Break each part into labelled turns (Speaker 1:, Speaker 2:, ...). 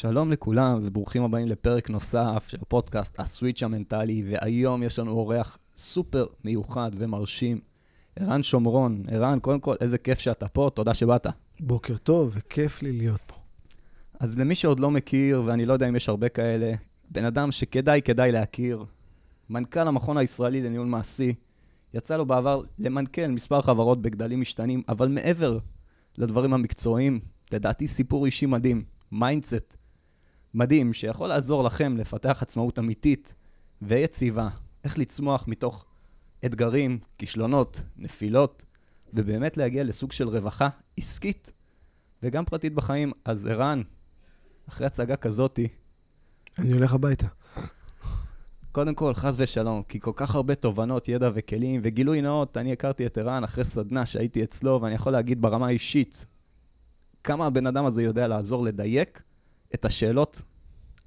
Speaker 1: שלום לכולם וברוכים הבאים לפרק נוסף של פודקאסט הסוויץ' המנטלי, והיום יש לנו אורח סופר מיוחד ומרשים, ערן שומרון. ערן, קודם כל, איזה כיף שאתה פה, תודה שבאת.
Speaker 2: בוקר טוב, וכיף לי להיות פה.
Speaker 1: אז למי שעוד לא מכיר, ואני לא יודע אם יש הרבה כאלה, בן אדם שכדאי, כדאי להכיר, מנכ"ל המכון הישראלי לניהול מעשי, יצא לו בעבר למנכ"ל מספר חברות בגדלים משתנים, אבל מעבר לדברים המקצועיים, לדעתי סיפור אישי מדהים, mindset מדהים, שיכול לעזור לכם לפתח עצמאות אמיתית ויציבה, איך לצמוח מתוך אתגרים, כישלונות, נפילות, ובאמת להגיע לסוג של רווחה עסקית וגם פרטית בחיים. אז ערן, אחרי הצגה כזאתי...
Speaker 2: אני הולך הביתה.
Speaker 1: קודם כל, חס ושלום, כי כל כך הרבה תובנות, ידע וכלים, וגילוי נאות, אני הכרתי את ערן אחרי סדנה שהייתי אצלו, ואני יכול להגיד ברמה האישית, כמה הבן אדם הזה יודע לעזור לדייק את השאלות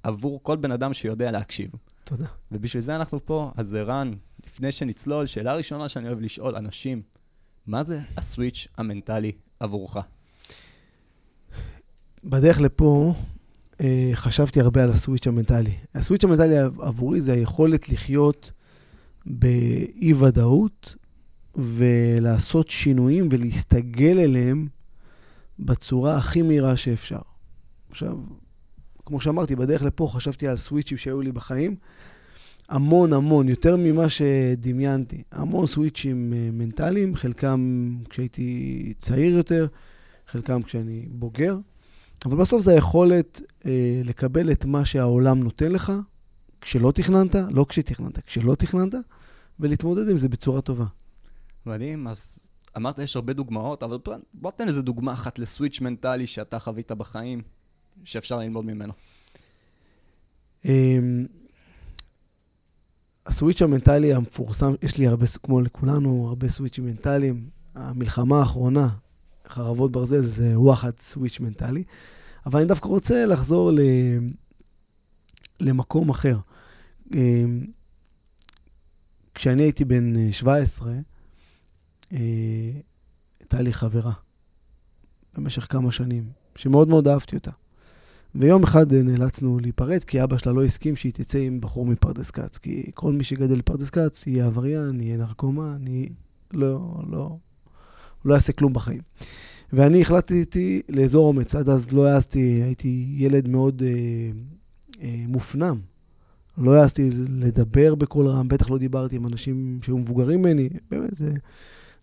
Speaker 1: עבור כל בן אדם שיודע להקשיב.
Speaker 2: תודה.
Speaker 1: ובשביל זה אנחנו פה. אז ערן, לפני שנצלול, שאלה ראשונה שאני אוהב לשאול אנשים, מה זה הסוויץ' המנטלי עבורך?
Speaker 2: בדרך לפה אה, חשבתי הרבה על הסוויץ' המנטלי. הסוויץ' המנטלי עבורי זה היכולת לחיות באי-ודאות ולעשות שינויים ולהסתגל אליהם בצורה הכי מהירה שאפשר. עכשיו, כמו שאמרתי, בדרך לפה חשבתי על סוויצ'ים שהיו לי בחיים. המון המון, יותר ממה שדמיינתי. המון סוויצ'ים אה, מנטליים, חלקם כשהייתי צעיר יותר, חלקם כשאני בוגר. אבל בסוף זה היכולת אה, לקבל את מה שהעולם נותן לך, כשלא תכננת, לא כשתכננת, כשלא תכננת, ולהתמודד עם זה בצורה טובה.
Speaker 1: מדהים, אז אמרת יש הרבה דוגמאות, אבל בוא תן איזה דוגמה אחת לסוויץ' מנטלי שאתה חווית בחיים, שאפשר ללמוד ממנו.
Speaker 2: אמ, הסוויץ' המנטלי המפורסם, יש לי הרבה, כמו לכולנו, הרבה סוויצ'ים מנטליים. המלחמה האחרונה, חרבות ברזל, זה וואחד סוויץ' מנטלי. אבל אני דווקא רוצה לחזור ל... למקום אחר. אמ, כשאני הייתי בן 17, אה, הייתה לי חברה במשך כמה שנים, שמאוד מאוד אהבתי אותה. ויום אחד אה, נאלצנו להיפרד, כי אבא שלה לא הסכים שהיא תצא עם בחור מפרדס כץ. כי כל מי שגדל בפרדס כץ יהיה עבריין, יהיה נרקומן, אני לא, לא, לא יעשה כלום בחיים. ואני החלטתי לאזור אומץ. עד אז לא העזתי, הייתי ילד מאוד אה, אה, מופנם. לא העזתי לדבר בקול רם, בטח לא דיברתי עם אנשים שהיו מבוגרים ממני. באמת, זה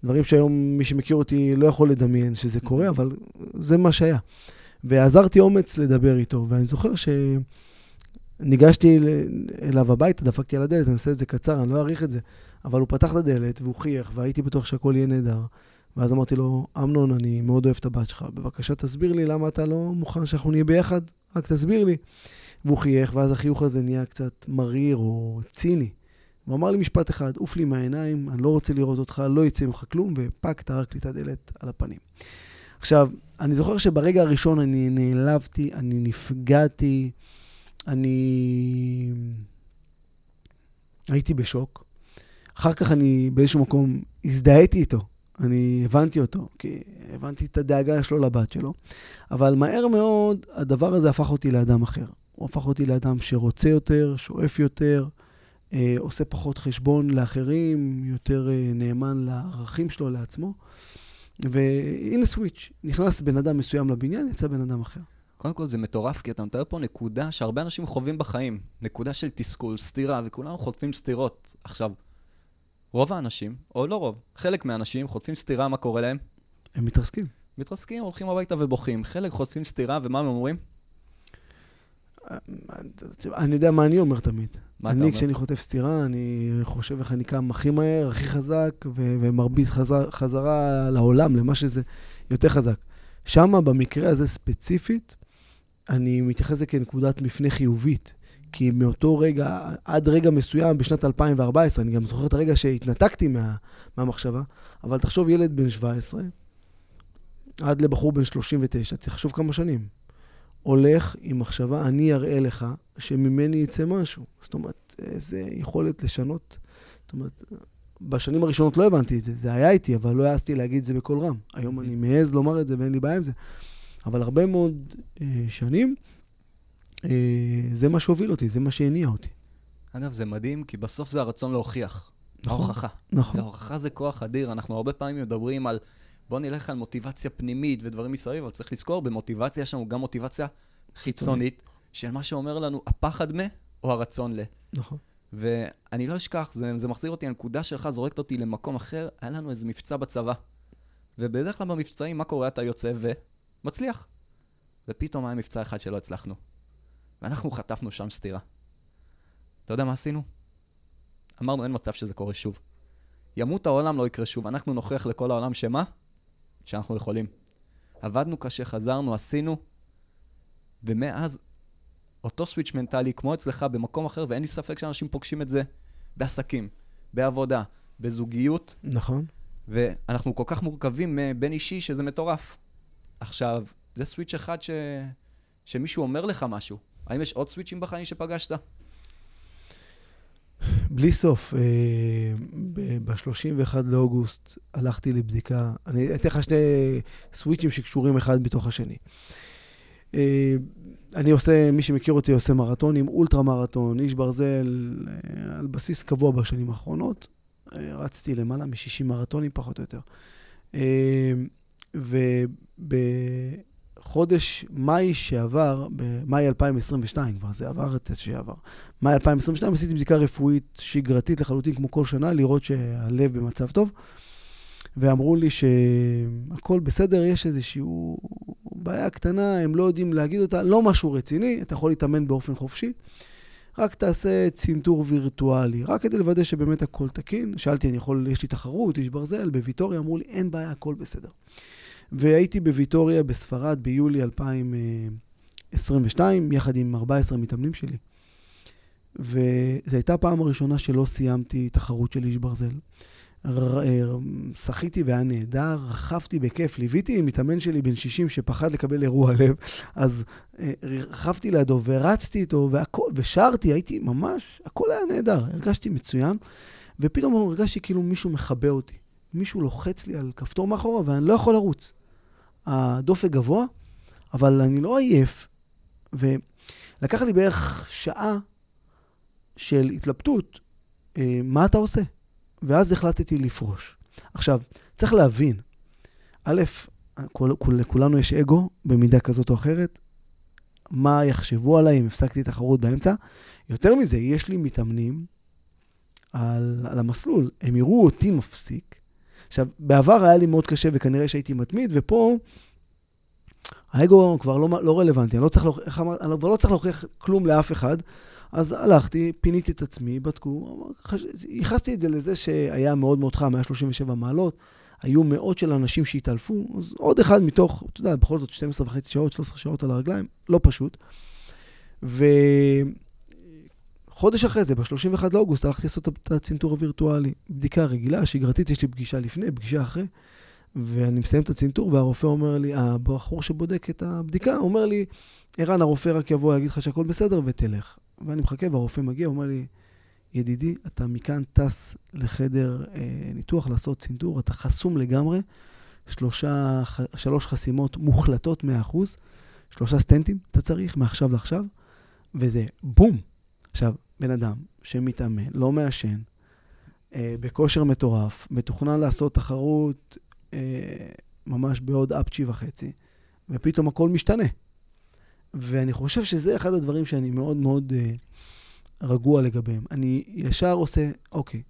Speaker 2: דברים שהיום מי שמכיר אותי לא יכול לדמיין שזה קורה, אבל זה מה שהיה. ועזרתי אומץ לדבר איתו, ואני זוכר שניגשתי אליו הביתה, דפקתי על הדלת, אני עושה את זה קצר, אני לא אעריך את זה, אבל הוא פתח את הדלת והוא חייך, והייתי בטוח שהכל יהיה נהדר. ואז אמרתי לו, אמנון, אני מאוד אוהב את הבת שלך, בבקשה תסביר לי למה אתה לא מוכן שאנחנו נהיה ביחד, רק תסביר לי. והוא חייך, ואז החיוך הזה נהיה קצת מריר או ציני. הוא אמר לי משפט אחד, עוף לי מהעיניים, אני לא רוצה לראות אותך, לא יצא ממך כלום, ופאק, טרק לי את הדלת על הפנים. עכשיו, אני זוכר שברגע הראשון אני נעלבתי, אני נפגעתי, אני הייתי בשוק. אחר כך אני באיזשהו מקום הזדהיתי איתו, אני הבנתי אותו, כי הבנתי את הדאגה שלו לבת שלו, אבל מהר מאוד הדבר הזה הפך אותי לאדם אחר. הוא הפך אותי לאדם שרוצה יותר, שואף יותר, אה, עושה פחות חשבון לאחרים, יותר אה, נאמן לערכים שלו, לעצמו. והנה סוויץ', נכנס בן אדם מסוים לבניין, יצא בן אדם אחר.
Speaker 1: קודם כל זה מטורף, כי אתה מתאר פה נקודה שהרבה אנשים חווים בחיים. נקודה של תסכול, סתירה, וכולנו חוטפים סתירות. עכשיו, רוב האנשים, או לא רוב, חלק מהאנשים חוטפים סתירה, מה קורה להם?
Speaker 2: הם מתרסקים.
Speaker 1: מתרסקים, הולכים הביתה ובוכים. חלק חוטפים סתירה, ומה הם אומרים?
Speaker 2: אני יודע מה אני אומר תמיד. מה אני, כשאני חוטף סטירה, אני חושב איך אני קם הכי מהר, הכי חזק, ומרביץ חזר, חזרה לעולם, למה שזה יותר חזק. שם, במקרה הזה ספציפית, אני מתייחס לזה כנקודת מפנה חיובית. כי מאותו רגע, עד רגע מסוים, בשנת 2014, אני גם זוכר את הרגע שהתנתקתי מה, מהמחשבה, אבל תחשוב ילד בן 17, עד לבחור בן 39, תחשוב כמה שנים. הולך עם מחשבה, אני אראה לך שממני יצא משהו. זאת אומרת, איזה יכולת לשנות. זאת אומרת, בשנים הראשונות לא הבנתי את זה, זה היה איתי, אבל לא העזתי להגיד את זה בקול רם. היום אני מעז לומר את זה ואין לי בעיה עם זה. אבל הרבה מאוד אה, שנים אה, זה מה שהוביל אותי, זה מה שהניע אותי.
Speaker 1: אגב, זה מדהים, כי בסוף זה הרצון להוכיח.
Speaker 2: נכון,
Speaker 1: ההוכחה.
Speaker 2: נכון.
Speaker 1: וההוכחה זה כוח אדיר. אנחנו הרבה פעמים מדברים על, בוא נלך על מוטיבציה פנימית ודברים מסביב, אבל צריך לזכור, במוטיבציה יש לנו גם מוטיבציה חיצונית, של מה שאומר לנו, הפחד מ או הרצון ל.
Speaker 2: נכון.
Speaker 1: ואני לא אשכח, זה, זה מחזיר אותי, הנקודה שלך זורקת אותי למקום אחר, היה לנו איזה מבצע בצבא. ובדרך כלל במבצעים, מה קורה? אתה יוצא ומצליח. ופתאום היה מבצע אחד שלא הצלחנו. ואנחנו חטפנו שם סטירה. אתה יודע מה עשינו? אמרנו, אין מצב שזה קורה שוב. ימות העולם לא יקרה שוב, אנחנו נוכיח לכל העולם שמה? שאנחנו יכולים. עבדנו קשה, חזרנו, עשינו, ומאז אותו סוויץ' מנטלי, כמו אצלך, במקום אחר, ואין לי ספק שאנשים פוגשים את זה בעסקים, בעבודה, בזוגיות,
Speaker 2: נכון.
Speaker 1: ואנחנו כל כך מורכבים מבין אישי שזה מטורף. עכשיו, זה סוויץ' אחד ש... שמישהו אומר לך משהו. האם יש עוד סוויצ'ים בחיים שפגשת?
Speaker 2: בלי סוף. ב-31 לאוגוסט הלכתי לבדיקה. אני אתן לך שני סוויצ'ים שקשורים אחד בתוך השני. אה, אני עושה, מי שמכיר אותי עושה מרתונים, אולטרה מרתון, איש ברזל, אה, על בסיס קבוע בשנים האחרונות. אה, רצתי למעלה מ-60 מרתונים, פחות או יותר. ובחודש מאי שעבר, במאי 2022, כבר זה עבר את זה שעבר, מאי 2022 עשיתי בדיקה רפואית שגרתית לחלוטין, כמו כל שנה, לראות שהלב במצב טוב. ואמרו לי שהכל בסדר, יש איזושהי בעיה קטנה, הם לא יודעים להגיד אותה, לא משהו רציני, אתה יכול להתאמן באופן חופשי, רק תעשה צנתור וירטואלי, רק כדי לוודא שבאמת הכל תקין. שאלתי, אני יכול, יש לי תחרות, איש ברזל, בוויטוריה, אמרו לי, אין בעיה, הכל בסדר. והייתי בוויטוריה בספרד ביולי 2022, יחד עם 14 מתאמנים שלי. וזו הייתה הפעם הראשונה שלא סיימתי תחרות של איש ברזל. שחיתי והיה נהדר, רכבתי בכיף, ליוויתי עם מתאמן שלי בן 60 שפחד לקבל אירוע לב, אז אה, רכבתי לידו ורצתי איתו והכל, ושרתי, הייתי ממש, הכל היה נהדר, הרגשתי מצוין, ופתאום הרגשתי כאילו מישהו מכבה אותי. מישהו לוחץ לי על כפתור מאחורה ואני לא יכול לרוץ. הדופק גבוה, אבל אני לא עייף, ולקח לי בערך שעה של התלבטות, אה, מה אתה עושה? ואז החלטתי לפרוש. עכשיו, צריך להבין, א', כול, כול, לכולנו יש אגו במידה כזאת או אחרת, מה יחשבו עליי אם הפסקתי תחרות באמצע. יותר מזה, יש לי מתאמנים על, על המסלול, הם יראו אותי מפסיק. עכשיו, בעבר היה לי מאוד קשה וכנראה שהייתי מתמיד, ופה האגו כבר לא, לא רלוונטי, אני, לא צריך, איך אמר, אני כבר לא צריך להוכיח כלום לאף אחד. אז הלכתי, פיניתי את עצמי, בדקו, ייחסתי את זה לזה שהיה מאוד מאוד חם, היה 37 מעלות, היו מאות של אנשים שהתעלפו, אז עוד אחד מתוך, אתה יודע, בכל זאת 12 וחצי שעות, 13 שעות על הרגליים, לא פשוט. וחודש אחרי זה, ב-31 לאוגוסט, הלכתי לעשות את הצנתור הווירטואלי. בדיקה רגילה, שגרתית, יש לי פגישה לפני, פגישה אחרי, ואני מסיים את הצנתור, והרופא אומר לי, הבחור שבודק את הבדיקה, אומר לי, ערן, הרופא רק יבוא להגיד לך שהכל בסדר ותלך. ואני מחכה, והרופא מגיע, אומר לי, ידידי, אתה מכאן טס לחדר אה, ניתוח לעשות צנתור, אתה חסום לגמרי, שלושה, ח, שלוש חסימות מוחלטות 100%, שלושה סטנטים אתה צריך מעכשיו לעכשיו, וזה בום. עכשיו, בן אדם שמתאמן, לא מעשן, אה, בכושר מטורף, מתוכנן לעשות תחרות אה, ממש בעוד אפצ'י וחצי, ופתאום הכל משתנה. ואני חושב שזה אחד הדברים שאני מאוד מאוד uh, רגוע לגביהם. אני ישר עושה, אוקיי,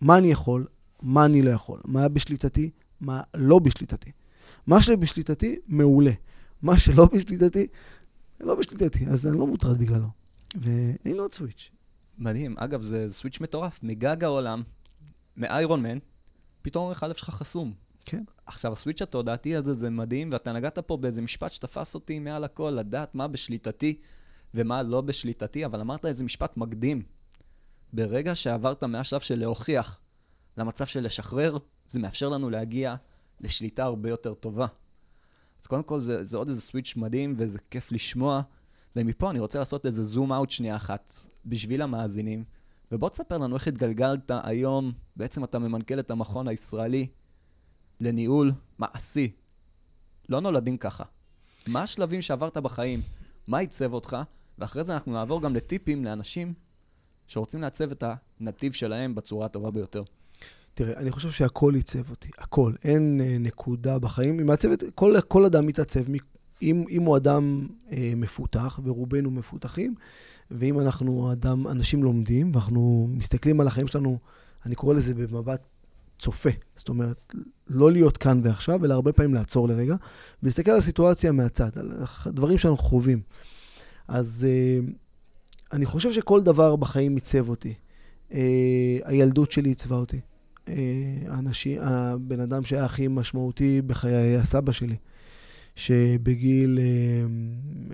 Speaker 2: מה אני יכול, מה אני לא יכול, מה בשליטתי, מה לא בשליטתי. מה שבשליטתי, מעולה. מה שלא בשליטתי, לא בשליטתי, אז אני לא מוטרד בגללו. ואין לו עוד סוויץ'.
Speaker 1: מדהים. אגב, זה סוויץ' מטורף. מגג העולם, מאיירון מן, פתאום עורך הלב שלך חסום.
Speaker 2: כן.
Speaker 1: עכשיו, הסוויץ' התודעתי הזה זה מדהים, ואתה נגעת פה באיזה משפט שתפס אותי מעל הכל, לדעת מה בשליטתי ומה לא בשליטתי, אבל אמרת איזה משפט מקדים. ברגע שעברת מהשלב של להוכיח למצב של לשחרר, זה מאפשר לנו להגיע לשליטה הרבה יותר טובה. אז קודם כל, זה, זה עוד איזה סוויץ' מדהים, וזה כיף לשמוע. ומפה אני רוצה לעשות איזה זום אאוט שנייה אחת, בשביל המאזינים. ובוא תספר לנו איך התגלגלת היום, בעצם אתה ממנכ"ל את המכון הישראלי לניהול מעשי. לא נולדים ככה. מה השלבים שעברת בחיים? מה עיצב אותך? ואחרי זה אנחנו נעבור גם לטיפים לאנשים שרוצים לעצב את הנתיב שלהם בצורה הטובה ביותר.
Speaker 2: תראה, אני חושב שהכל עיצב אותי, הכל. אין אה, נקודה בחיים. היא מעצבת, כל, כל אדם מתעצב, אם, אם הוא אדם אה, מפותח, ורובנו מפותחים, ואם אנחנו אדם, אנשים לומדים, ואנחנו מסתכלים על החיים שלנו, אני קורא לזה במבט צופה. זאת אומרת, לא להיות כאן ועכשיו, אלא הרבה פעמים לעצור לרגע, ולהסתכל על הסיטואציה מהצד, על הדברים שאנחנו חווים. אז אה, אני חושב שכל דבר בחיים עיצב אותי. אה, הילדות שלי עיצבה אותי. אה, האנשים, הבן אדם שהיה הכי משמעותי בחיי היה סבא שלי, שבגיל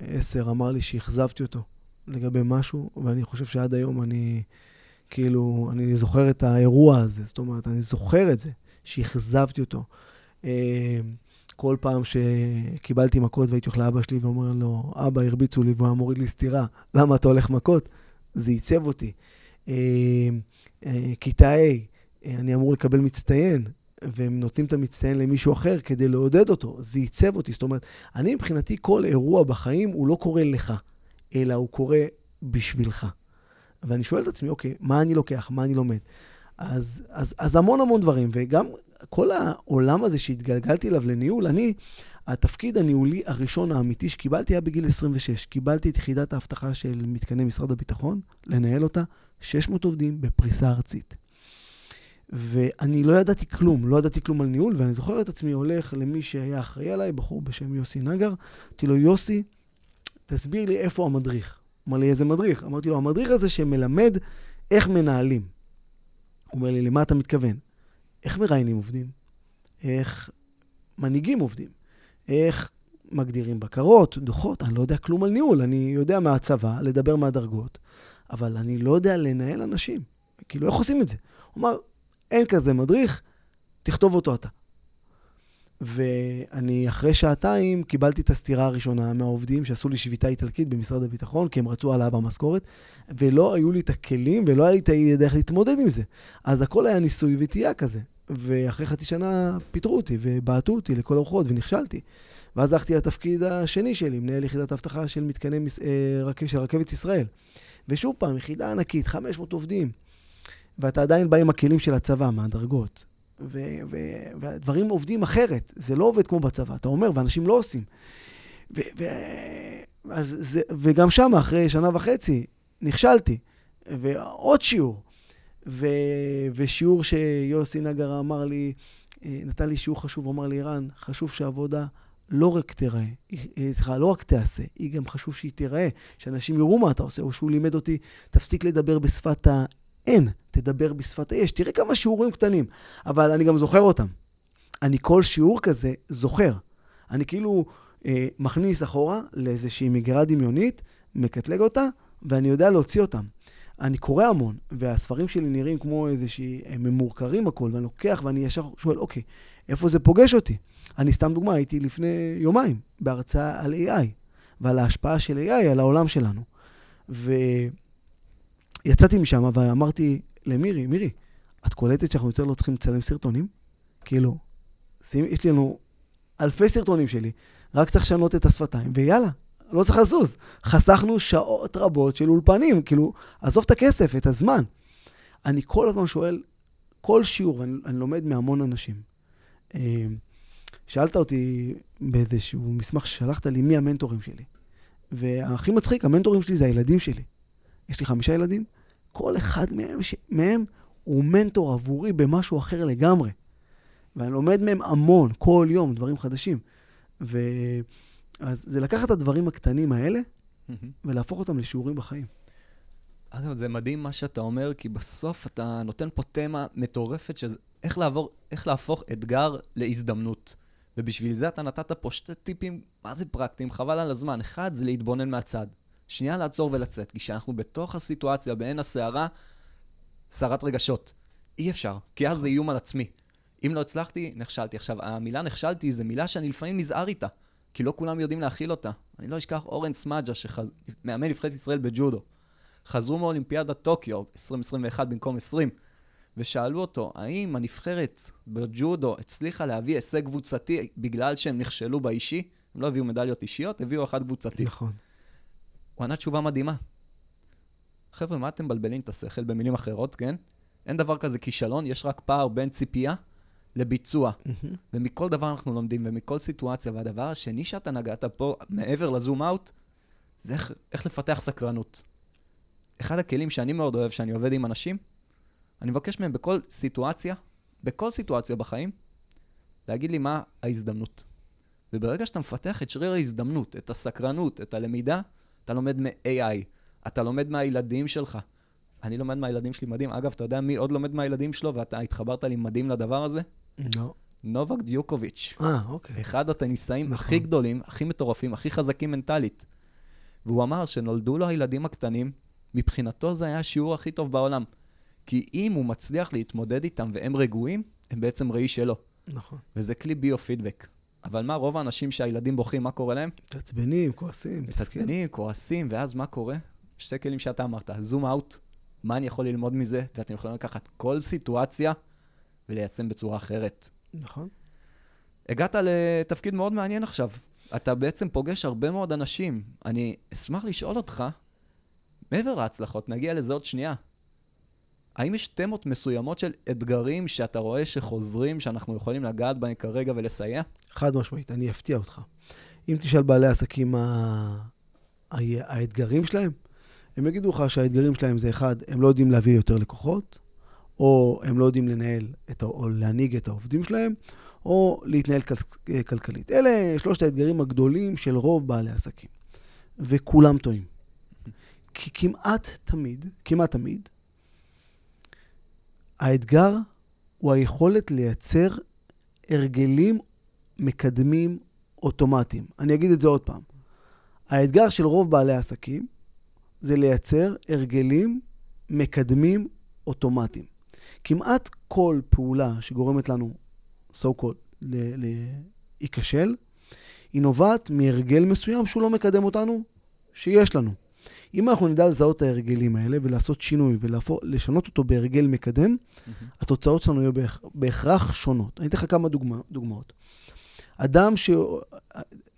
Speaker 2: עשר אמר לי שאכזבתי אותו לגבי משהו, ואני חושב שעד היום אני, כאילו, אני זוכר את האירוע הזה, זאת אומרת, אני זוכר את זה, שאכזבתי אותו. כל פעם שקיבלתי מכות והייתי הולך לאבא שלי ואומר לו, אבא, הרביצו לי והוא היה מוריד לי סטירה, למה אתה הולך מכות? זה עיצב אותי. אה, אה, כיתה A, אני אמור לקבל מצטיין, והם נותנים את המצטיין למישהו אחר כדי לעודד אותו, זה עיצב אותי. זאת אומרת, אני מבחינתי, כל אירוע בחיים הוא לא קורה לך, אלא הוא קורה בשבילך. ואני שואל את עצמי, אוקיי, מה אני לוקח, מה אני לומד? אז, אז, אז המון המון דברים, וגם כל העולם הזה שהתגלגלתי אליו לניהול, אני, התפקיד הניהולי הראשון האמיתי שקיבלתי היה בגיל 26. קיבלתי את יחידת האבטחה של מתקני משרד הביטחון, לנהל אותה, 600 עובדים בפריסה ארצית. ואני לא ידעתי כלום, לא ידעתי כלום על ניהול, ואני זוכר את עצמי הולך למי שהיה אחראי עליי, בחור בשם יוסי נגר, אמרתי לו, יוסי, תסביר לי איפה המדריך. אמר לי, איזה מדריך? אמרתי לו, המדריך הזה שמלמד איך מנהלים. הוא אומר לי, למה אתה מתכוון? איך מראיינים עובדים? איך מנהיגים עובדים? איך מגדירים בקרות, דוחות? אני לא יודע כלום על ניהול. אני יודע מהצבא, לדבר מהדרגות, אבל אני לא יודע לנהל אנשים. כאילו, איך עושים את זה? הוא אמר, אין כזה מדריך, תכתוב אותו אתה. ואני אחרי שעתיים קיבלתי את הסטירה הראשונה מהעובדים שעשו לי שביתה איטלקית במשרד הביטחון, כי הם רצו העלאה במשכורת, ולא היו לי את הכלים ולא היה לי איך להתמודד עם זה. אז הכל היה ניסוי וטעייה כזה. ואחרי חצי שנה פיטרו אותי ובעטו אותי לכל הרוחות ונכשלתי. ואז הלכתי לתפקיד השני שלי, מנהל יחידת אבטחה של מתקני מס... אה, של רכבת ישראל. ושוב פעם, יחידה ענקית, 500 עובדים. ואתה עדיין בא עם הכלים של הצבא, מהדרגות. ו- ו- והדברים עובדים אחרת, זה לא עובד כמו בצבא, אתה אומר, ואנשים לא עושים. ו- ו- אז זה, וגם שם, אחרי שנה וחצי, נכשלתי. ועוד שיעור. ו- ושיעור שיוסי נגר אמר לי, אה, נתן לי שיעור חשוב, אמר לי, ערן, חשוב שעבודה לא רק תיראה, סליחה, לא רק תיעשה, היא גם חשוב שהיא תיראה, שאנשים יראו מה אתה עושה, או שהוא לימד אותי, תפסיק לדבר בשפת האם, תדבר בשפת האש. תראה כמה שיעורים קטנים, אבל אני גם זוכר אותם. אני כל שיעור כזה זוכר. אני כאילו אה, מכניס אחורה לאיזושהי מגירה דמיונית, מקטלג אותה, ואני יודע להוציא אותם. אני קורא המון, והספרים שלי נראים כמו איזושהי, הם ממורקרים הכל, ואני לוקח ואני ישר שואל, אוקיי, איפה זה פוגש אותי? אני סתם דוגמה, הייתי לפני יומיים בהרצאה על AI, ועל ההשפעה של AI על העולם שלנו. ויצאתי משם ואמרתי למירי, מירי, את קולטת שאנחנו יותר לא צריכים לצלם סרטונים? כאילו, יש לנו אלפי סרטונים שלי, רק צריך לשנות את השפתיים, ויאללה, לא צריך לזוז. חסכנו שעות רבות של אולפנים, כאילו, עזוב את הכסף, את הזמן. אני כל הזמן שואל, כל שיעור, ואני אני לומד מהמון אנשים. אה, שאלת אותי באיזשהו מסמך ששלחת לי, מי המנטורים שלי. והכי מצחיק, המנטורים שלי זה הילדים שלי. יש לי חמישה ילדים, כל אחד מהם, ש... מהם הוא מנטור עבורי במשהו אחר לגמרי. ואני לומד מהם המון, כל יום, דברים חדשים. ו... אז זה לקחת את הדברים הקטנים האלה ולהפוך אותם לשיעורים בחיים.
Speaker 1: אגב, זה מדהים מה שאתה אומר, כי בסוף אתה נותן פה תמה מטורפת של איך לעבור, איך להפוך אתגר להזדמנות. ובשביל זה אתה נתת פה שתי טיפים, מה זה פרקטיים, חבל על הזמן. אחד, זה להתבונן מהצד. שנייה, לעצור ולצאת. כי כשאנחנו בתוך הסיטואציה, בעין הסערה, סערת רגשות. אי אפשר, כי אז זה איום על עצמי. אם לא הצלחתי, נכשלתי. עכשיו, המילה נכשלתי זה מילה שאני לפעמים נזהר איתה. כי לא כולם יודעים להכיל אותה. אני לא אשכח אורן סמאג'ה, שמאמן נבחרת ישראל בג'ודו. חזרו מאולימפיאדת טוקיו 2021 במקום 20, ושאלו אותו, האם הנבחרת בג'ודו הצליחה להביא הישג קבוצתי בגלל שהם נכשלו באישי? הם לא הביאו מדליות אישיות, הביאו אחת קבוצתית.
Speaker 2: נכון.
Speaker 1: הוא ענה תשובה מדהימה. חבר'ה, מה אתם מבלבלים את השכל במילים אחרות, כן? אין דבר כזה כישלון, יש רק פער בין ציפייה לביצוע. ומכל דבר אנחנו לומדים, ומכל סיטואציה. והדבר השני שאתה נגעת פה, מעבר לזום אאוט, זה איך, איך לפתח סקרנות. אחד הכלים שאני מאוד אוהב, שאני עובד עם אנשים, אני מבקש מהם בכל סיטואציה, בכל סיטואציה בחיים, להגיד לי מה ההזדמנות. וברגע שאתה מפתח את שריר ההזדמנות, את הסקרנות, את הלמידה, אתה לומד מ-AI, אתה לומד מהילדים שלך. אני לומד מהילדים שלי מדהים. אגב, אתה יודע מי עוד לומד מהילדים שלו, ואתה התחברת לי מדהים לדבר הזה?
Speaker 2: לא.
Speaker 1: נובק דיוקוביץ'.
Speaker 2: אה, אוקיי.
Speaker 1: אחד הטניסאים
Speaker 2: נכון.
Speaker 1: הכי גדולים, הכי מטורפים, הכי חזקים מנטלית. והוא אמר שנולדו לו הילדים הקטנים, מבחינתו זה היה השיעור הכי טוב בעולם. כי אם הוא מצליח להתמודד איתם והם רגועים, הם בעצם ראי שלו.
Speaker 2: נכון.
Speaker 1: וזה כלי ביו-פידבק. אבל מה, רוב האנשים שהילדים בוכים, מה קורה להם?
Speaker 2: מתעצבנים, כועסים.
Speaker 1: מתעדכנים, כועסים, ואז מה קורה? שתי כלים שאתה אמרת, זום אאוט, מה אני יכול ללמוד מזה, ואתם יכולים לקחת כל סיטואציה וליישם בצורה אחרת.
Speaker 2: נכון.
Speaker 1: הגעת לתפקיד מאוד מעניין עכשיו. אתה בעצם פוגש הרבה מאוד אנשים. אני אשמח לשאול אותך, מעבר להצלחות, נגיע לזה עוד שנייה. האם יש תמות מסוימות של אתגרים שאתה רואה שחוזרים, שאנחנו יכולים לגעת בהם כרגע ולסייע?
Speaker 2: חד משמעית, אני אפתיע אותך. אם תשאל בעלי עסקים מה האתגרים שלהם, הם יגידו לך שהאתגרים שלהם זה אחד, הם לא יודעים להביא יותר לקוחות, או הם לא יודעים לנהל את, או להנהיג את העובדים שלהם, או להתנהל כל- כלכלית. אלה שלושת האתגרים הגדולים של רוב בעלי עסקים. וכולם טועים. כי כמעט תמיד, כמעט תמיד, האתגר הוא היכולת לייצר הרגלים מקדמים אוטומטיים. אני אגיד את זה עוד פעם. האתגר של רוב בעלי העסקים זה לייצר הרגלים מקדמים אוטומטיים. כמעט כל פעולה שגורמת לנו, so called, להיכשל, היא נובעת מהרגל מסוים שהוא לא מקדם אותנו, שיש לנו. אם אנחנו נדע לזהות את ההרגלים האלה ולעשות שינוי ולשנות אותו בהרגל מקדם, התוצאות שלנו יהיו בהכ... בהכרח שונות. אני אתן לך כמה דוגמא, דוגמאות. אדם ש...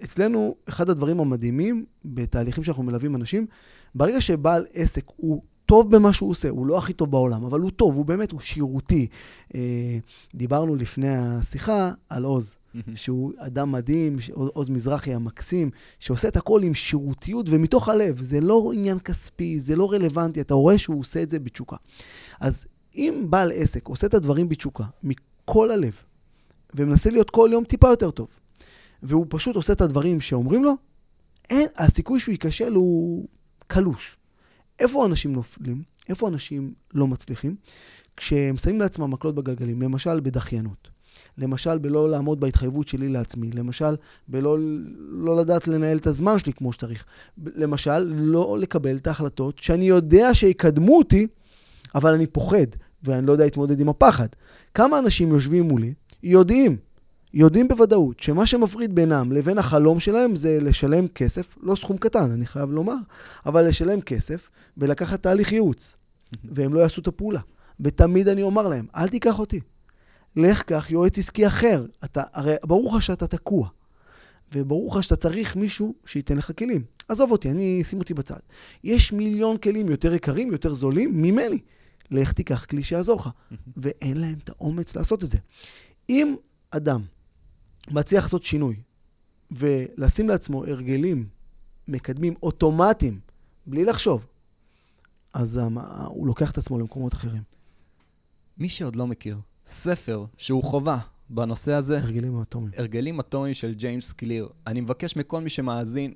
Speaker 2: אצלנו, אחד הדברים המדהימים בתהליכים שאנחנו מלווים אנשים, ברגע שבעל עסק הוא טוב במה שהוא עושה, הוא לא הכי טוב בעולם, אבל הוא טוב, הוא באמת, הוא שירותי. אה, דיברנו לפני השיחה על עוז, שהוא אדם מדהים, עוז מזרחי המקסים, שעושה את הכל עם שירותיות ומתוך הלב. זה לא עניין כספי, זה לא רלוונטי, אתה רואה שהוא עושה את זה בתשוקה. אז אם בעל עסק עושה את הדברים בתשוקה, מכל הלב, ומנסה להיות כל יום טיפה יותר טוב, והוא פשוט עושה את הדברים שאומרים לו, אין, הסיכוי שהוא ייכשל הוא קלוש. איפה אנשים נופלים? איפה אנשים לא מצליחים? כשהם שמים לעצמם מקלות בגלגלים, למשל בדחיינות. למשל, בלא לעמוד בהתחייבות שלי לעצמי. למשל, בלא לא לדעת לנהל את הזמן שלי כמו שצריך. למשל, לא לקבל את ההחלטות שאני יודע שיקדמו אותי, אבל אני פוחד, ואני לא יודע להתמודד עם הפחד. כמה אנשים יושבים מולי, יודעים, יודעים בוודאות, שמה שמפריד בינם לבין החלום שלהם זה לשלם כסף, לא סכום קטן, אני חייב לומר, אבל לשלם כסף ולקחת תהליך ייעוץ, והם לא יעשו את הפעולה. ותמיד אני אומר להם, אל תיקח אותי. לך קח יועץ עסקי אחר. אתה, הרי ברור לך שאתה תקוע, וברור לך שאתה צריך מישהו שייתן לך כלים. עזוב אותי, אני, שים אותי בצד. יש מיליון כלים יותר יקרים, יותר זולים ממני. לך תיקח כלי שיעזור לך. ואין להם את האומץ לעשות את זה. אם אדם מצליח לעשות שינוי ולשים לעצמו הרגלים מקדמים אוטומטיים, בלי לחשוב, אז המ- הוא לוקח את עצמו למקומות אחרים.
Speaker 1: מי שעוד לא מכיר, ספר שהוא חובה בנושא הזה,
Speaker 2: הרגלים אטומיים.
Speaker 1: הרגלים אטומיים של ג'יימס קליר. אני מבקש מכל מי שמאזין,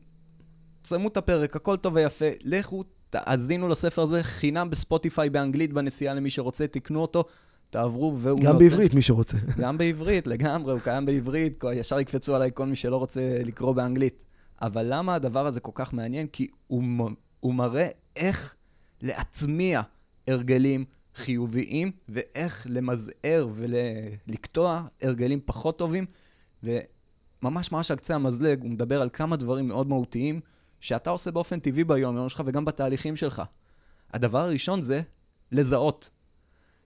Speaker 1: תסיימו את הפרק, הכל טוב ויפה, לכו, תאזינו לספר הזה חינם בספוטיפיי באנגלית בנסיעה למי שרוצה, תקנו אותו, תעברו והוא
Speaker 2: גם בעברית, מי שרוצה.
Speaker 1: גם בעברית, לגמרי, הוא קיים בעברית, ישר יקפצו עליי כל מי שלא רוצה לקרוא באנגלית. אבל למה הדבר הזה כל כך מעניין? כי הוא, הוא מראה איך להטמיע הרגלים חיוביים, ואיך למזער ולקטוע הרגלים פחות טובים, וממש ממש על קצה המזלג, הוא מדבר על כמה דברים מאוד מהותיים, שאתה עושה באופן טבעי ביום-יום שלך וגם בתהליכים שלך. הדבר הראשון זה לזהות.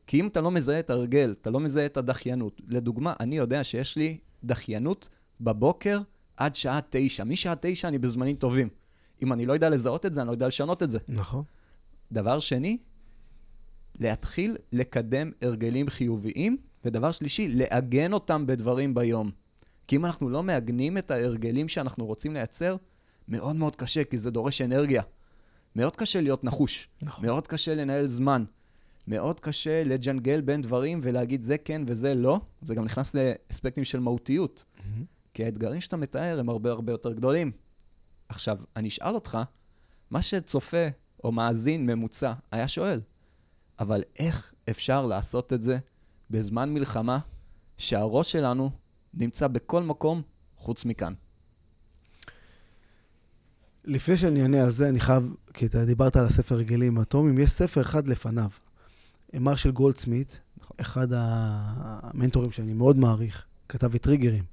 Speaker 1: כי אם אתה לא מזהה את ההרגל, אתה לא מזהה את הדחיינות. לדוגמה, אני יודע שיש לי דחיינות בבוקר עד שעה תשע. משעה תשע אני בזמנים טובים. אם אני לא יודע לזהות את זה, אני לא יודע לשנות את זה.
Speaker 2: נכון.
Speaker 1: דבר שני, להתחיל לקדם הרגלים חיוביים, ודבר שלישי, לעגן אותם בדברים ביום. כי אם אנחנו לא מעגנים את ההרגלים שאנחנו רוצים לייצר, מאוד מאוד קשה, כי זה דורש אנרגיה. מאוד קשה להיות נחוש.
Speaker 2: נכון.
Speaker 1: מאוד קשה לנהל זמן. מאוד קשה לג'נגל בין דברים ולהגיד זה כן וזה לא. זה גם נכנס לאספקטים של מהותיות. כי האתגרים שאתה מתאר הם הרבה הרבה יותר גדולים. עכשיו, אני אשאל אותך, מה שצופה או מאזין ממוצע היה שואל, אבל איך אפשר לעשות את זה בזמן מלחמה שהראש שלנו נמצא בכל מקום חוץ מכאן?
Speaker 2: לפני שאני אענה על זה, אני חייב, כי אתה דיברת על הספר רגלים האטומיים, יש ספר אחד לפניו. מרשל גולדסמית,
Speaker 1: נכון.
Speaker 2: אחד המנטורים שאני מאוד מעריך, כתב את טריגרים,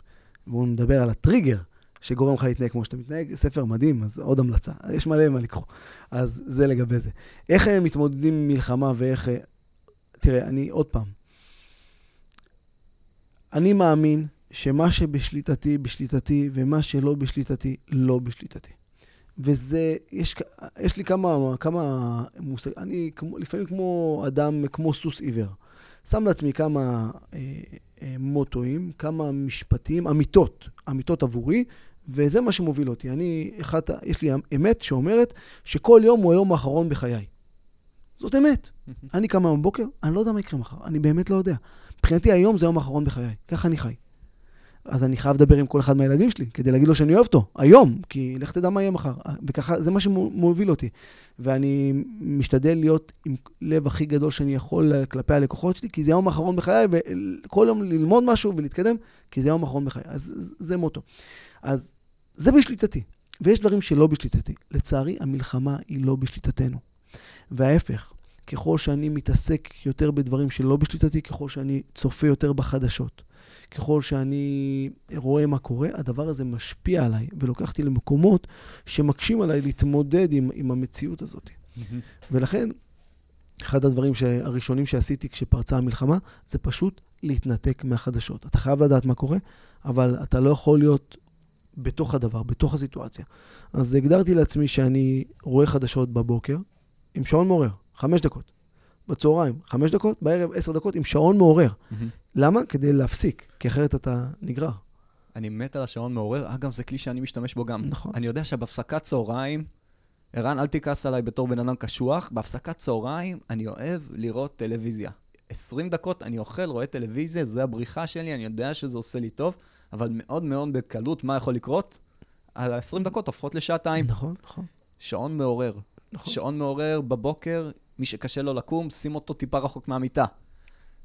Speaker 2: והוא מדבר על הטריגר שגורם לך להתנהג כמו שאתה מתנהג, ספר מדהים, אז עוד המלצה. יש מלא מה לקרוא. אז זה לגבי זה. איך הם מתמודדים עם מלחמה ואיך... אה, תראה, אני עוד פעם, אני מאמין שמה שבשליטתי, בשליטתי, ומה שלא בשליטתי, לא בשליטתי. וזה, יש, יש לי כמה, כמה מושגים, אני כמו, לפעמים כמו אדם, כמו סוס עיוור. שם לעצמי כמה אה, אה, מוטואים, כמה משפטים, אמיתות, אמיתות עבורי, וזה מה שמוביל אותי. אני, אחת, יש לי אמת שאומרת שכל יום הוא היום האחרון בחיי. זאת אמת. אני קם היום בבוקר, אני לא יודע מה יקרה מחר, אני באמת לא יודע. מבחינתי היום זה היום האחרון בחיי, ככה אני חי. אז אני חייב לדבר עם כל אחד מהילדים שלי, כדי להגיד לו שאני אוהב אותו, היום, כי לך תדע מה יהיה מחר. וככה, זה מה שמוביל אותי. ואני משתדל להיות עם לב הכי גדול שאני יכול כלפי הלקוחות שלי, כי זה היום האחרון בחיי, וכל יום ללמוד משהו ולהתקדם, כי זה היום האחרון בחיי. אז זה מוטו. אז זה בשליטתי. ויש דברים שלא בשליטתי. לצערי, המלחמה היא לא בשליטתנו. וההפך, ככל שאני מתעסק יותר בדברים שלא בשליטתי, ככל שאני צופה יותר בחדשות, ככל שאני רואה מה קורה, הדבר הזה משפיע עליי ולוקח אותי למקומות שמקשים עליי להתמודד עם, עם המציאות הזאת. ולכן, אחד הדברים הראשונים שעשיתי כשפרצה המלחמה, זה פשוט להתנתק מהחדשות. אתה חייב לדעת מה קורה, אבל אתה לא יכול להיות בתוך הדבר, בתוך הסיטואציה. אז הגדרתי לעצמי שאני רואה חדשות בבוקר עם שעון מעורר, חמש דקות. בצהריים, חמש דקות, בערב עשר דקות עם שעון מעורר. למה? כדי להפסיק, כי אחרת אתה נגרר.
Speaker 1: אני מת על השעון מעורר. אגב, זה כלי שאני משתמש בו גם.
Speaker 2: נכון.
Speaker 1: אני יודע שבהפסקת צהריים, ערן, אל תכעס עליי בתור בן אדם קשוח, בהפסקת צהריים אני אוהב לראות טלוויזיה. 20 דקות אני אוכל, רואה טלוויזיה, זה הבריחה שלי, אני יודע שזה עושה לי טוב, אבל מאוד מאוד בקלות, מה יכול לקרות? ה-20 דקות הופכות לשעתיים.
Speaker 2: נכון, נכון.
Speaker 1: שעון מעורר.
Speaker 2: נכון.
Speaker 1: שעון מעורר בבוקר, מי שקשה לו לקום, שים אותו טיפה רחוק מהמיטה.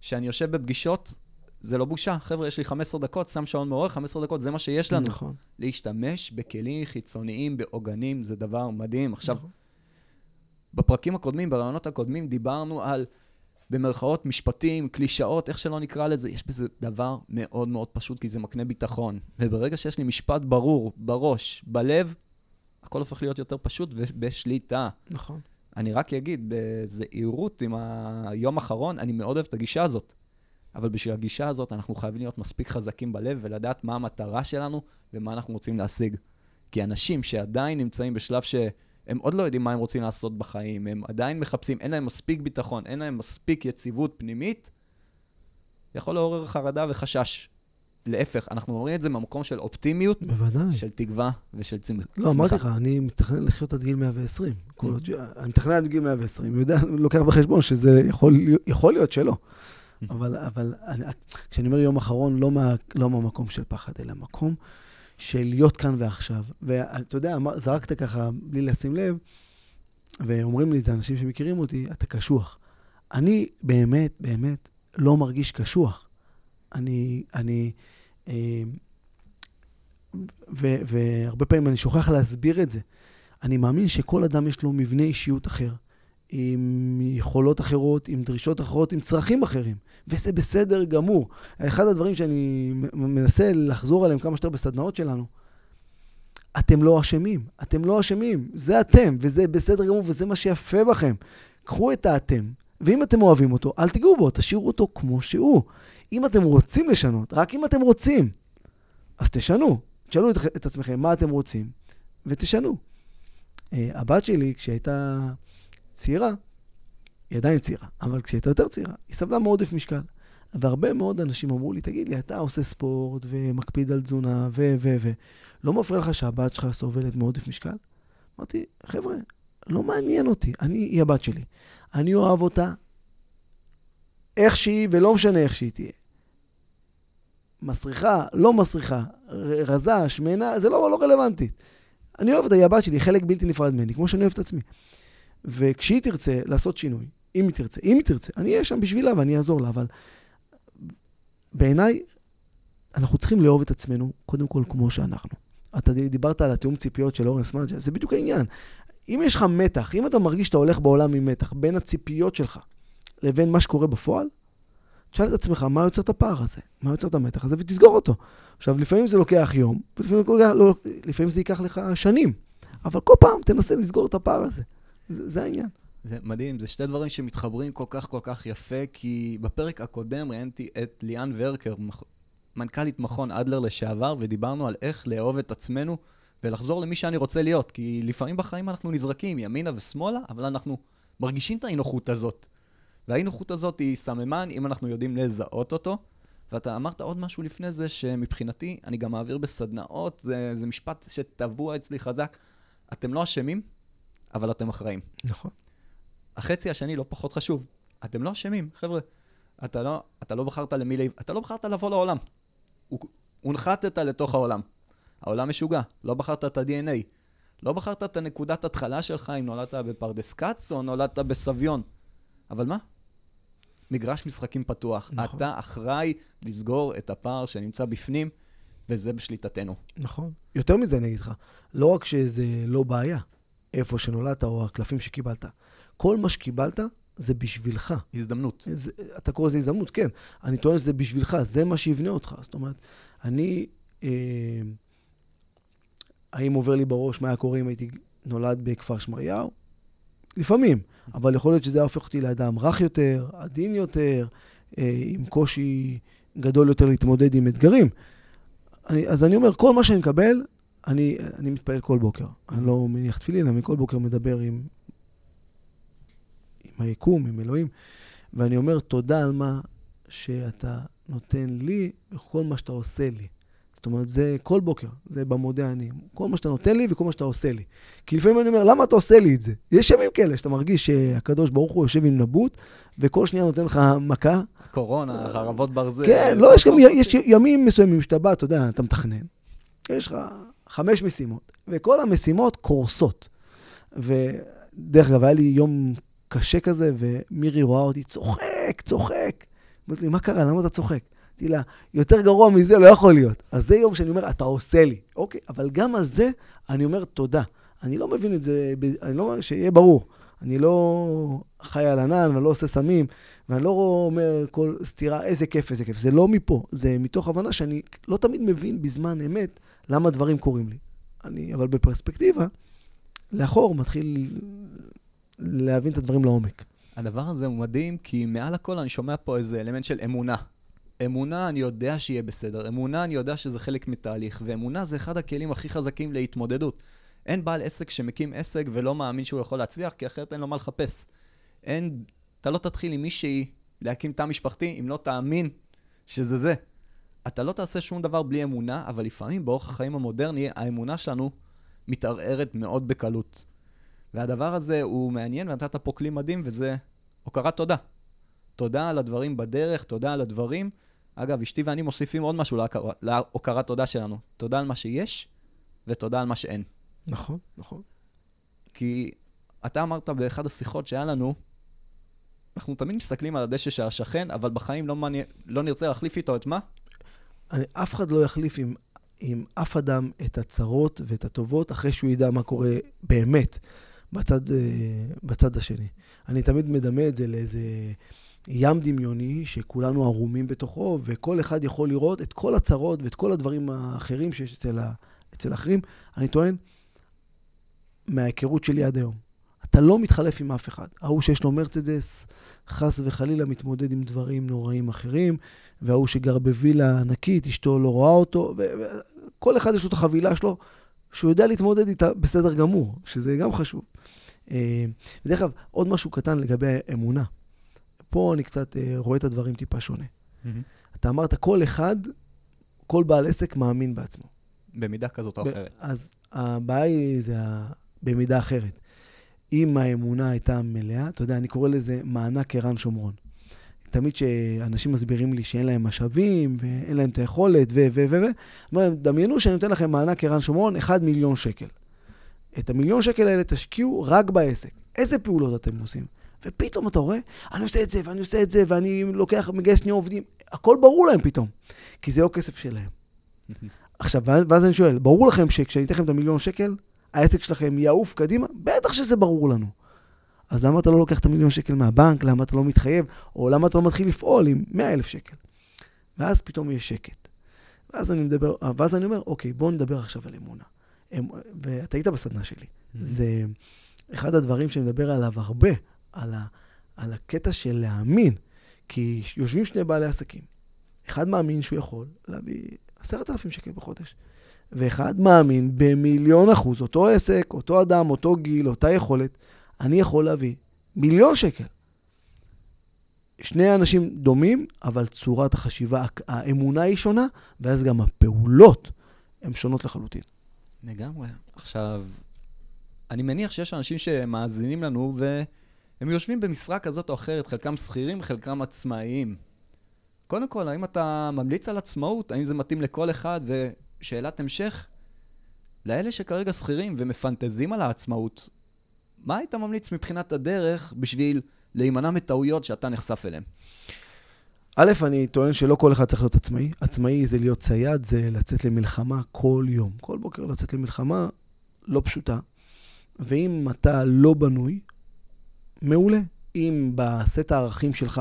Speaker 1: כשאני יושב בפגישות, זה לא בושה. חבר'ה, יש לי 15 דקות, שם שעון מעורר, 15 דקות, זה מה שיש לנו.
Speaker 2: נכון.
Speaker 1: להשתמש בכלים חיצוניים, בעוגנים, זה דבר מדהים. עכשיו,
Speaker 2: נכון.
Speaker 1: בפרקים הקודמים, ברעיונות הקודמים, דיברנו על, במרכאות, משפטים, קלישאות, איך שלא נקרא לזה, יש בזה דבר מאוד מאוד פשוט, כי זה מקנה ביטחון. וברגע שיש לי משפט ברור, בראש, בלב, הכל הופך להיות יותר פשוט ובשליטה.
Speaker 2: נכון.
Speaker 1: אני רק אגיד בזהירות עם היום האחרון, אני מאוד אוהב את הגישה הזאת. אבל בשביל הגישה הזאת אנחנו חייבים להיות מספיק חזקים בלב ולדעת מה המטרה שלנו ומה אנחנו רוצים להשיג. כי אנשים שעדיין נמצאים בשלב שהם עוד לא יודעים מה הם רוצים לעשות בחיים, הם עדיין מחפשים, אין להם מספיק ביטחון, אין להם מספיק יציבות פנימית, יכול לעורר חרדה וחשש. להפך, אנחנו אומרים את זה מהמקום של אופטימיות,
Speaker 2: בוודאי.
Speaker 1: של תקווה ושל צמ- צמיחה.
Speaker 2: לא, אמרתי לך, אני מתכנן לחיות עד גיל 120. כל
Speaker 1: Mhm.
Speaker 2: עוד ש- אני מתכנן עד גיל 120, יודע, לוקח בחשבון שזה יכול, יכול להיות שלא. אבל, אבל אני, כשאני אומר יום אחרון, לא, מה, לא מהמקום של פחד, אלא מקום של להיות כאן ועכשיו. ואתה יודע, זרקת ככה בלי לשים לב, ואומרים לי את זה אנשים שמכירים אותי, אתה קשוח. אני באמת, באמת לא מרגיש קשוח. אני, אני, והרבה פעמים אני שוכח להסביר את זה. אני מאמין שכל אדם יש לו מבנה אישיות אחר, עם יכולות אחרות, עם דרישות אחרות, עם צרכים אחרים, וזה בסדר גמור. אחד הדברים שאני מנסה לחזור עליהם כמה שיותר בסדנאות שלנו, אתם לא אשמים, אתם לא אשמים, זה אתם, וזה בסדר גמור, וזה מה שיפה בכם. קחו את האתם, ואם אתם אוהבים אותו, אל תיגעו בו, תשאירו אותו כמו שהוא. אם אתם רוצים לשנות, רק אם אתם רוצים, אז תשנו. תשאלו את, את עצמכם מה אתם רוצים, ותשנו. אה, הבת שלי, כשהייתה צעירה, היא עדיין צעירה, אבל כשהייתה יותר צעירה, היא סבלה מעודף משקל. והרבה מאוד אנשים אמרו לי, תגיד לי, אתה עושה ספורט ומקפיד על תזונה ו... ו... ו... לא מפריע לך שהבת שלך סובלת מעודף משקל? אמרתי, חבר'ה, לא מעניין אותי, אני, היא הבת שלי. אני אוהב אותה איך שהיא, ולא משנה איך שהיא תהיה. מסריחה, לא מסריחה, רזה, שמנה, זה לא, לא רלוונטי. אני אוהב אותה, היא הבת שלי, חלק בלתי נפרד ממני, כמו שאני אוהב את עצמי. וכשהיא תרצה לעשות שינוי, אם היא תרצה, אם היא תרצה, אני אהיה שם בשבילה ואני אעזור לה, אבל בעיניי, אנחנו צריכים לאהוב את עצמנו, קודם כל כמו שאנחנו. אתה דיברת על התיאום ציפיות של אורנס מנג'ה, זה בדיוק העניין. אם יש לך מתח, אם אתה מרגיש שאתה הולך בעולם עם מתח בין הציפיות שלך לבין מה שקורה בפועל, תשאל את עצמך, מה יוצר את הפער הזה? מה יוצר את המתח הזה? ותסגור אותו. עכשיו, לפעמים זה לוקח יום, ולפעמים לא, לפעמים זה ייקח לך שנים, אבל כל פעם תנסה לסגור את הפער הזה. זה, זה העניין.
Speaker 1: זה מדהים, זה שתי דברים שמתחברים כל כך כל כך יפה, כי בפרק הקודם ראיינתי את ליאן ורקר, מנכ"לית מכון אדלר לשעבר, ודיברנו על איך לאהוב את עצמנו ולחזור למי שאני רוצה להיות, כי לפעמים בחיים אנחנו נזרקים ימינה ושמאלה, אבל אנחנו מרגישים את האי-נוחות הזאת. והאי-נוחות הזאת היא סממן אם אנחנו יודעים לזהות אותו. ואתה אמרת עוד משהו לפני זה, שמבחינתי, אני גם מעביר בסדנאות, זה, זה משפט שטבוע אצלי חזק. אתם לא אשמים, אבל אתם אחראים.
Speaker 2: נכון.
Speaker 1: החצי השני לא פחות חשוב. אתם לא אשמים, חבר'ה. אתה לא, אתה לא בחרת למי, אתה לא בחרת לבוא לעולם. הונחתת לתוך העולם. העולם משוגע, לא בחרת את ה-DNA. לא בחרת את הנקודת התחלה שלך אם נולדת בפרדס כץ או נולדת בסביון. אבל מה? מגרש משחקים פתוח. נכון. אתה אחראי לסגור את הפער שנמצא בפנים, וזה בשליטתנו.
Speaker 2: נכון. יותר מזה אני אגיד לך, לא רק שזה לא בעיה, איפה שנולדת או הקלפים שקיבלת. כל מה שקיבלת זה בשבילך.
Speaker 1: הזדמנות.
Speaker 2: זה, אתה קורא לזה הזדמנות, כן. אני טוען שזה בשבילך, זה מה שיבנה אותך. זאת אומרת, אני... אה, האם עובר לי בראש מה היה קורה אם הייתי נולד בכפר שמריהו? לפעמים, אבל יכול להיות שזה היה הופך אותי לאדם רך יותר, עדין יותר, אה, עם קושי גדול יותר להתמודד עם אתגרים. אני, אז אני אומר, כל מה שאני מקבל, אני, אני מתפלל כל בוקר. אני לא מניח תפילין, אני כל בוקר מדבר עם, עם היקום, עם אלוהים, ואני אומר תודה על מה שאתה נותן לי וכל מה שאתה עושה לי. זאת אומרת, זה כל בוקר, זה במודה אני. כל מה שאתה נותן לי וכל מה שאתה עושה לי. כי לפעמים אני אומר, למה אתה עושה לי את זה? יש ימים כאלה שאתה מרגיש שהקדוש ברוך הוא יושב עם נבוט, וכל שנייה נותן לך מכה.
Speaker 1: קורונה, חרבות ברזל.
Speaker 2: כן, לא, יש גם יש ימים מסוימים שאתה בא, אתה יודע, אתה מתכנן. יש לך חמש משימות, וכל המשימות קורסות. ודרך אגב, היה לי יום קשה כזה, ומירי רואה אותי צוחק, צוחק. אמרתי לי, מה קרה? למה אתה צוחק? אמרתי לה, יותר גרוע מזה לא יכול להיות. אז זה יום שאני אומר, אתה עושה לי. אוקיי, אבל גם על זה אני אומר תודה. אני לא מבין את זה, אני לא, אומר, שיהיה ברור. אני לא חי על ענן ואני לא עושה סמים, ואני לא אומר כל סתירה, איזה כיף, איזה כיף. זה לא מפה, זה מתוך הבנה שאני לא תמיד מבין בזמן אמת למה דברים קורים לי. אני, אבל בפרספקטיבה, לאחור מתחיל להבין את הדברים לעומק.
Speaker 1: הדבר הזה הוא מדהים, כי מעל הכל אני שומע פה איזה אלמנט של אמונה. אמונה, אני יודע שיהיה בסדר. אמונה, אני יודע שזה חלק מתהליך. ואמונה זה אחד הכלים הכי חזקים להתמודדות. אין בעל עסק שמקים עסק ולא מאמין שהוא יכול להצליח, כי אחרת אין לו מה לחפש. אין, אתה לא תתחיל עם מישהי להקים תא משפחתי אם לא תאמין שזה זה. אתה לא תעשה שום דבר בלי אמונה, אבל לפעמים באורח החיים המודרני, האמונה שלנו מתערערת מאוד בקלות. והדבר הזה הוא מעניין, ונתת פה כלי מדהים, וזה הוקרת תודה. תודה על הדברים בדרך, תודה על הדברים. אגב, אשתי ואני מוסיפים עוד משהו להוקרת תודה שלנו. תודה על מה שיש, ותודה על מה שאין.
Speaker 2: נכון, נכון.
Speaker 1: כי אתה אמרת באחד השיחות שהיה לנו, אנחנו תמיד מסתכלים על הדשא של השכן, אבל בחיים לא, מני... לא נרצה להחליף איתו את מה?
Speaker 2: אני, אף אחד לא יחליף עם, עם אף אדם את הצרות ואת הטובות אחרי שהוא ידע מה קורה באמת בצד, אה, בצד השני. אני תמיד מדמה את זה לאיזה ים דמיוני שכולנו ערומים בתוכו, וכל אחד יכול לראות את כל הצרות ואת כל הדברים האחרים שיש אצל, ה, אצל אחרים. אני טוען, מההיכרות שלי עד היום, אתה לא מתחלף עם אף אחד. ההוא שיש לו מרצדס, חס וחלילה מתמודד עם דברים נוראים אחרים, וההוא שגר בווילה ענקית, אשתו לא רואה אותו, וכל אחד יש לו את החבילה שלו. שהוא יודע להתמודד איתה בסדר גמור, שזה גם חשוב. אה, ודרך אגב, עוד משהו קטן לגבי האמונה. פה אני קצת אה, רואה את הדברים טיפה שונה. אתה אמרת, כל אחד, כל בעל עסק מאמין בעצמו.
Speaker 1: במידה כזאת או
Speaker 2: ב-
Speaker 1: אחרת.
Speaker 2: אז הבעיה היא, זה ה... במידה אחרת. אם האמונה הייתה מלאה, אתה יודע, אני קורא לזה מענק ערן שומרון. תמיד כשאנשים מסבירים לי שאין להם משאבים, ואין להם את היכולת, ו... ו... ו... ו... אומר להם, דמיינו שאני נותן לכם מענק ערן שומרון, 1 מיליון שקל. את המיליון שקל האלה תשקיעו רק בעסק. איזה פעולות אתם עושים? ופתאום אתה רואה, אני עושה את זה, ואני עושה את זה, ואני לוקח, מגייס שני עובדים. הכל ברור להם פתאום, כי זה לא כסף שלהם. עכשיו, ואז אני שואל, ברור לכם שכשאני אתן לכם את המיליון שקל, העסק שלכם יעוף קדימה? בטח שזה ברור לנו. אז למה אתה לא לוקח את המיליון שקל מהבנק? למה אתה לא מתחייב? או למה אתה לא מתחיל לפעול עם 100 אלף שקל? ואז פתאום יש שקט. ואז אני מדבר, ואז אני אומר, אוקיי, בואו נדבר עכשיו על אמונה. אמ- ואתה היית בסדנה שלי. זה אחד הדברים שאני מדבר עליו הרבה, על, ה, על הקטע של להאמין. כי יושבים שני בעלי עסקים. אחד מאמין שהוא יכול להביא עשרת אלפים שקל בחודש, ואחד מאמין במיליון אחוז, אותו עסק, אותו אדם, אותו גיל, אותה יכולת, אני יכול להביא מיליון שקל. שני אנשים דומים, אבל צורת החשיבה, האמונה היא שונה, ואז גם הפעולות הן שונות לחלוטין.
Speaker 1: לגמרי. עכשיו, אני מניח שיש אנשים שמאזינים לנו והם יושבים במשרה כזאת או אחרת, חלקם שכירים, חלקם עצמאיים. קודם כל, האם אתה ממליץ על עצמאות? האם זה מתאים לכל אחד? ושאלת המשך, לאלה שכרגע שכירים ומפנטזים על העצמאות, מה היית ממליץ מבחינת הדרך בשביל להימנע מטעויות שאתה נחשף אליהן?
Speaker 2: א', אני טוען שלא כל אחד צריך להיות עצמאי. עצמאי זה להיות צייד, זה לצאת למלחמה כל יום. כל בוקר לצאת למלחמה לא פשוטה. ואם אתה לא בנוי, מעולה. אם בסט הערכים שלך,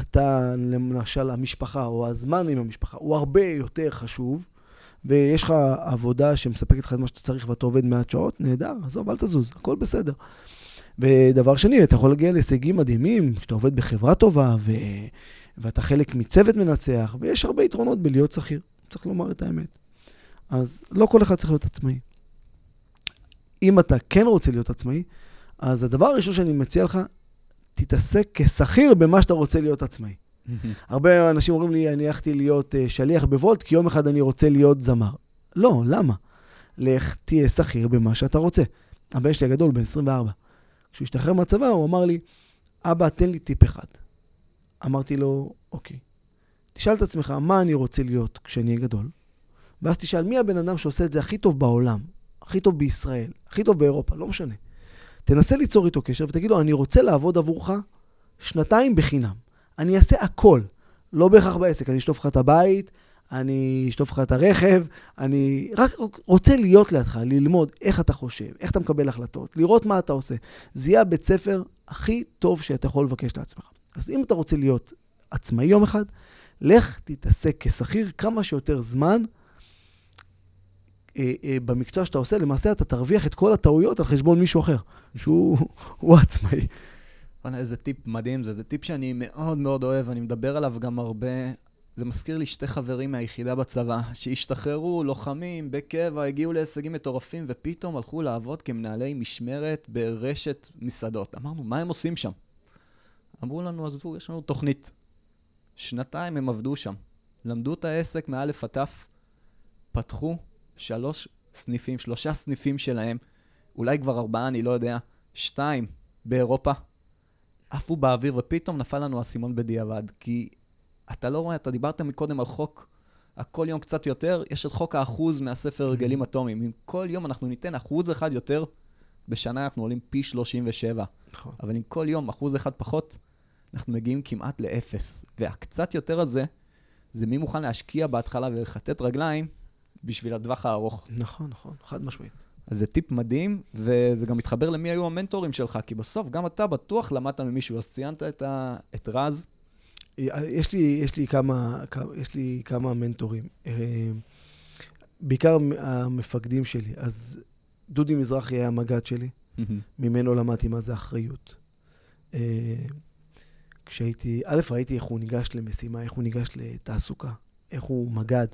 Speaker 2: אתה, למשל, המשפחה או הזמן עם המשפחה הוא הרבה יותר חשוב, ויש לך עבודה שמספקת לך את מה שאתה צריך ואתה עובד מעט שעות, נהדר, עזוב, אל תזוז, הכל בסדר. ודבר שני, אתה יכול להגיע להישגים מדהימים, כשאתה עובד בחברה טובה, ו... ואתה חלק מצוות מנצח, ויש הרבה יתרונות בלהיות שכיר, צריך לומר את האמת. אז לא כל אחד צריך להיות עצמאי. אם אתה כן רוצה להיות עצמאי, אז הדבר הראשון שאני מציע לך, תתעסק כשכיר במה שאתה רוצה להיות עצמאי. הרבה אנשים אומרים לי, אני הלכתי להיות uh, שליח בוולט, כי יום אחד אני רוצה להיות זמר. לא, למה? לך תהיה שכיר במה שאתה רוצה. הבן שלי הגדול, בן 24. כשהוא השתחרר מהצבא, הוא אמר לי, אבא, תן לי טיפ אחד. אמרתי לו, אוקיי, תשאל את עצמך, מה אני רוצה להיות כשאני אהיה גדול? ואז תשאל, מי הבן אדם שעושה את זה הכי טוב בעולם, הכי טוב בישראל, הכי טוב באירופה, לא משנה. תנסה ליצור איתו קשר ותגיד לו, אני רוצה לעבוד עבורך שנתיים בחינם. אני אעשה הכל, לא בהכרח בעסק, אני אשטוף לך את הבית, אני אשטוף לך את הרכב, אני רק רוצה להיות לידך, ללמוד איך אתה חושב, איך אתה מקבל החלטות, לראות מה אתה עושה. זה יהיה הבית ספר הכי טוב שאתה יכול לבקש לעצמך. אז אם אתה רוצה להיות עצמאי יום אחד, לך תתעסק כשכיר כמה שיותר זמן במקצוע שאתה עושה. למעשה אתה תרוויח את כל הטעויות על חשבון מישהו אחר, שהוא הוא עצמאי.
Speaker 1: וואלה, איזה טיפ מדהים זה, זה טיפ שאני מאוד מאוד אוהב, אני מדבר עליו גם הרבה. זה מזכיר לי שתי חברים מהיחידה בצבא, שהשתחררו, לוחמים, בקבע, הגיעו להישגים מטורפים, ופתאום הלכו לעבוד כמנהלי משמרת ברשת מסעדות. אמרנו, מה הם עושים שם? אמרו לנו, עזבו, יש לנו תוכנית. שנתיים הם עבדו שם. למדו את העסק מאלף עד תף, פתחו שלוש סניפים, שלושה סניפים שלהם, אולי כבר ארבעה, אני לא יודע, שתיים באירופה. עפו באוויר, ופתאום נפל לנו האסימון בדיעבד. כי אתה לא רואה, אתה דיברת מקודם על חוק, הכל יום קצת יותר, יש את חוק האחוז מהספר הרגלים אטומיים. אם כל יום אנחנו ניתן אחוז אחד יותר, בשנה אנחנו עולים פי 37.
Speaker 2: נכון.
Speaker 1: אבל אם כל יום אחוז אחד פחות, אנחנו מגיעים כמעט לאפס. והקצת יותר הזה, זה מי מוכן להשקיע בהתחלה ולכתת רגליים בשביל הטווח הארוך.
Speaker 2: נכון, נכון, חד משמעית.
Speaker 1: אז זה טיפ מדהים, וזה גם מתחבר למי היו המנטורים שלך, כי בסוף גם אתה בטוח למדת ממישהו, אז ציינת את, ה... את רז.
Speaker 2: יש לי, יש לי כמה, כמה- יש לי כמה מנטורים. אה, בעיקר המפקדים שלי. אז דודי מזרחי היה המג"ד שלי, ממנו למדתי מה זה אחריות. אה, כשהייתי, א', ראיתי איך הוא ניגש למשימה, איך הוא ניגש לתעסוקה, איך הוא מג"ד.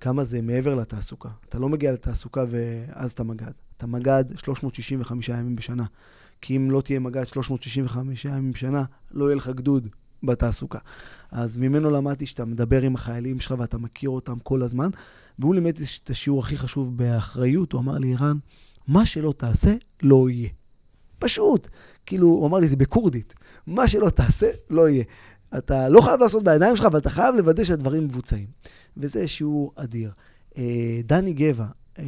Speaker 2: כמה זה מעבר לתעסוקה. אתה לא מגיע לתעסוקה ואז אתה מג"ד. אתה מג"ד 365 ימים בשנה. כי אם לא תהיה מג"ד 365 ימים בשנה, לא יהיה לך גדוד בתעסוקה. אז ממנו למדתי שאתה מדבר עם החיילים שלך ואתה מכיר אותם כל הזמן, והוא לימד את השיעור הכי חשוב באחריות, הוא אמר לי, ערן, מה שלא תעשה, לא יהיה. פשוט. כאילו, הוא אמר לי, זה בכורדית. מה שלא תעשה, לא יהיה. אתה לא חייב לעשות בידיים שלך, אבל אתה חייב לוודא שהדברים מבוצעים. וזה שיעור אדיר. אה, דני גבע, אה,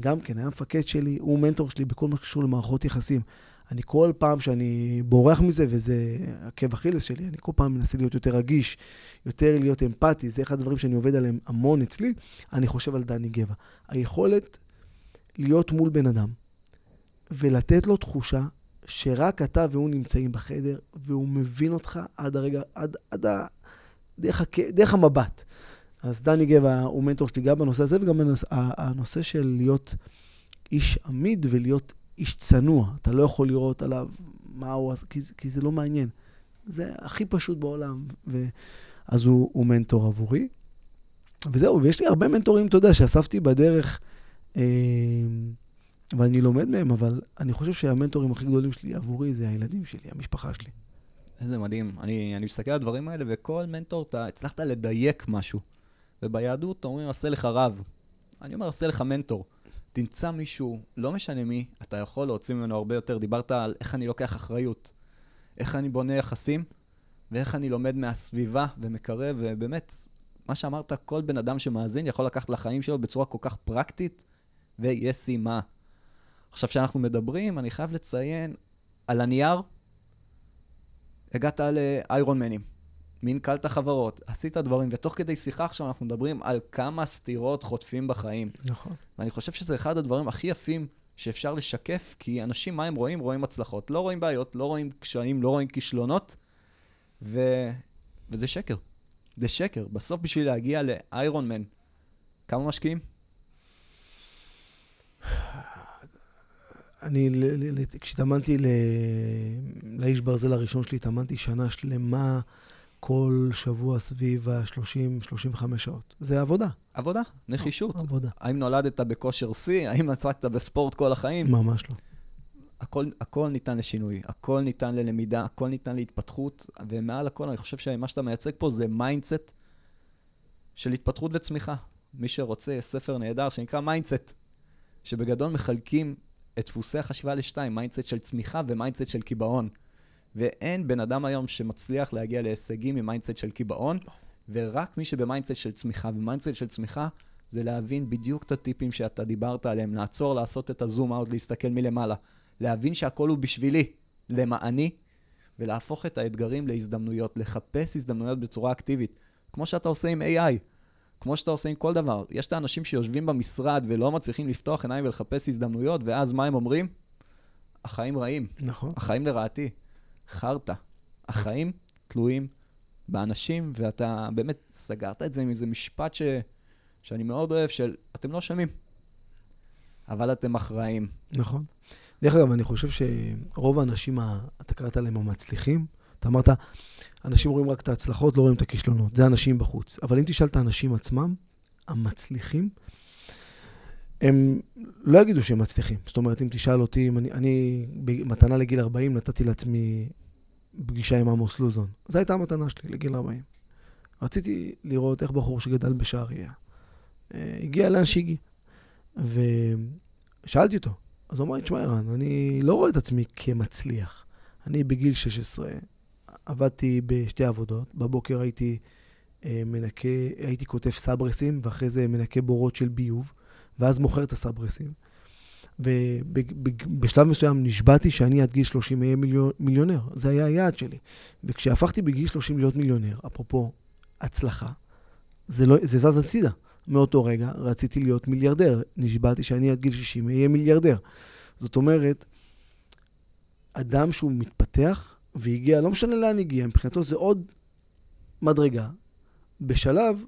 Speaker 2: גם כן, היה מפקד שלי, הוא מנטור שלי בכל מה שקשור למערכות יחסים. אני כל פעם שאני בורח מזה, וזה עקב אכילס שלי, אני כל פעם מנסה להיות יותר רגיש, יותר להיות אמפתי, זה אחד הדברים שאני עובד עליהם המון אצלי, אני חושב על דני גבע. היכולת להיות מול בן אדם ולתת לו תחושה שרק אתה והוא נמצאים בחדר, והוא מבין אותך עד הרגע, עד, עד ה... דרך, הק... דרך המבט. אז דני גבע הוא מנטור שלי גם בנושא הזה, וגם בנושא, הנושא של להיות איש עמיד ולהיות איש צנוע. אתה לא יכול לראות עליו מה הוא, כי, כי זה לא מעניין. זה הכי פשוט בעולם. ו... אז הוא, הוא מנטור עבורי. וזהו, ויש לי הרבה מנטורים, אתה יודע, שאספתי בדרך, אה, ואני לומד מהם, אבל אני חושב שהמנטורים הכי גדולים שלי עבורי זה הילדים שלי, המשפחה שלי.
Speaker 1: איזה מדהים. אני, אני מסתכל על הדברים האלה, וכל מנטור, אתה הצלחת לדייק משהו. וביהדות אומרים, עשה לך רב. אני אומר, עשה לך מנטור. תמצא מישהו, לא משנה מי, אתה יכול להוציא ממנו הרבה יותר. דיברת על איך אני לוקח אחריות, איך אני בונה יחסים, ואיך אני לומד מהסביבה ומקרב, ובאמת, מה שאמרת, כל בן אדם שמאזין יכול לקחת לחיים שלו בצורה כל כך פרקטית וישימה. עכשיו, כשאנחנו מדברים, אני חייב לציין, על הנייר, הגעת לאיירון מנים. מין קלט החברות, עשית דברים, ותוך כדי שיחה עכשיו אנחנו מדברים על כמה סתירות חוטפים בחיים.
Speaker 2: נכון.
Speaker 1: ואני חושב שזה אחד הדברים הכי יפים שאפשר לשקף, כי אנשים, מה הם רואים? רואים הצלחות. לא רואים בעיות, לא רואים קשיים, לא רואים כישלונות, ו... וזה שקר. זה שקר. בסוף בשביל להגיע לאיירון מן, כמה משקיעים?
Speaker 2: אני, כשהתאמנתי לאיש ברזל הראשון שלי, התאמנתי שנה שלמה. כל שבוע סביב ה-30-35 שעות. זה עבודה.
Speaker 1: עבודה, נחישות.
Speaker 2: עבודה.
Speaker 1: האם נולדת בכושר שיא? האם עסקת בספורט כל החיים?
Speaker 2: ממש לא.
Speaker 1: הכל, הכל ניתן לשינוי, הכל ניתן ללמידה, הכל ניתן להתפתחות, ומעל הכל אני חושב שמה שאתה מייצג פה זה mindset של התפתחות וצמיחה. מי שרוצה, יש ספר נהדר שנקרא mindset, שבגדול מחלקים את דפוסי החשיבה לשתיים, mindset של צמיחה ו mindset של קיבעון. ואין בן אדם היום שמצליח להגיע להישגים עם mindset של קיבעון, ורק מי שב mindset של צמיחה, ו mindset של צמיחה זה להבין בדיוק את הטיפים שאתה דיברת עליהם, לעצור, לעשות את ה zoom out, להסתכל מלמעלה, להבין שהכל הוא בשבילי, למעני, ולהפוך את האתגרים להזדמנויות, לחפש הזדמנויות בצורה אקטיבית, כמו שאתה עושה עם AI, כמו שאתה עושה עם כל דבר. יש את האנשים שיושבים במשרד ולא מצליחים לפתוח עיניים ולחפש הזדמנויות, ואז מה הם אומרים? החיים רעים.
Speaker 2: נכון.
Speaker 1: החיים לרעתי. חרטא. החיים תלויים באנשים, ואתה באמת סגרת את זה עם איזה משפט ש... שאני מאוד אוהב, של אתם לא אשמים, אבל אתם אחראים.
Speaker 2: נכון. דרך אגב, אני חושב שרוב האנשים, אתה קראת להם המצליחים, אתה אמרת, אנשים רואים רק את ההצלחות, לא רואים את הכישלונות. זה אנשים בחוץ. אבל אם תשאל את האנשים עצמם, המצליחים, הם לא יגידו שהם מצליחים. זאת אומרת, אם תשאל אותי, אם אני, אני במתנה לגיל 40 נתתי לעצמי פגישה עם עמוס לוזון. זו הייתה המתנה שלי לגיל 40. רציתי לראות איך בחור שגדל בשעריה, אה, הגיע לאן שהגיע. ושאלתי אותו, אז הוא אמר לי, תשמע, ערן, אני לא רואה את עצמי כמצליח. אני בגיל 16 עבדתי בשתי עבודות. בבוקר הייתי אה, מנקה, הייתי כותב סברסים, ואחרי זה מנקה בורות של ביוב, ואז מוכר את הסברסים. ובשלב מסוים נשבעתי שאני עד גיל 30 אהיה מיליונר. זה היה היעד שלי. וכשהפכתי בגיל 30 להיות מיליונר, אפרופו הצלחה, זה, לא, זה זז הצידה. מאותו רגע רציתי להיות מיליארדר. נשבעתי שאני עד גיל 60 אהיה מיליארדר. זאת אומרת, אדם שהוא מתפתח והגיע, לא משנה לאן הגיע, מבחינתו זה עוד מדרגה בשלב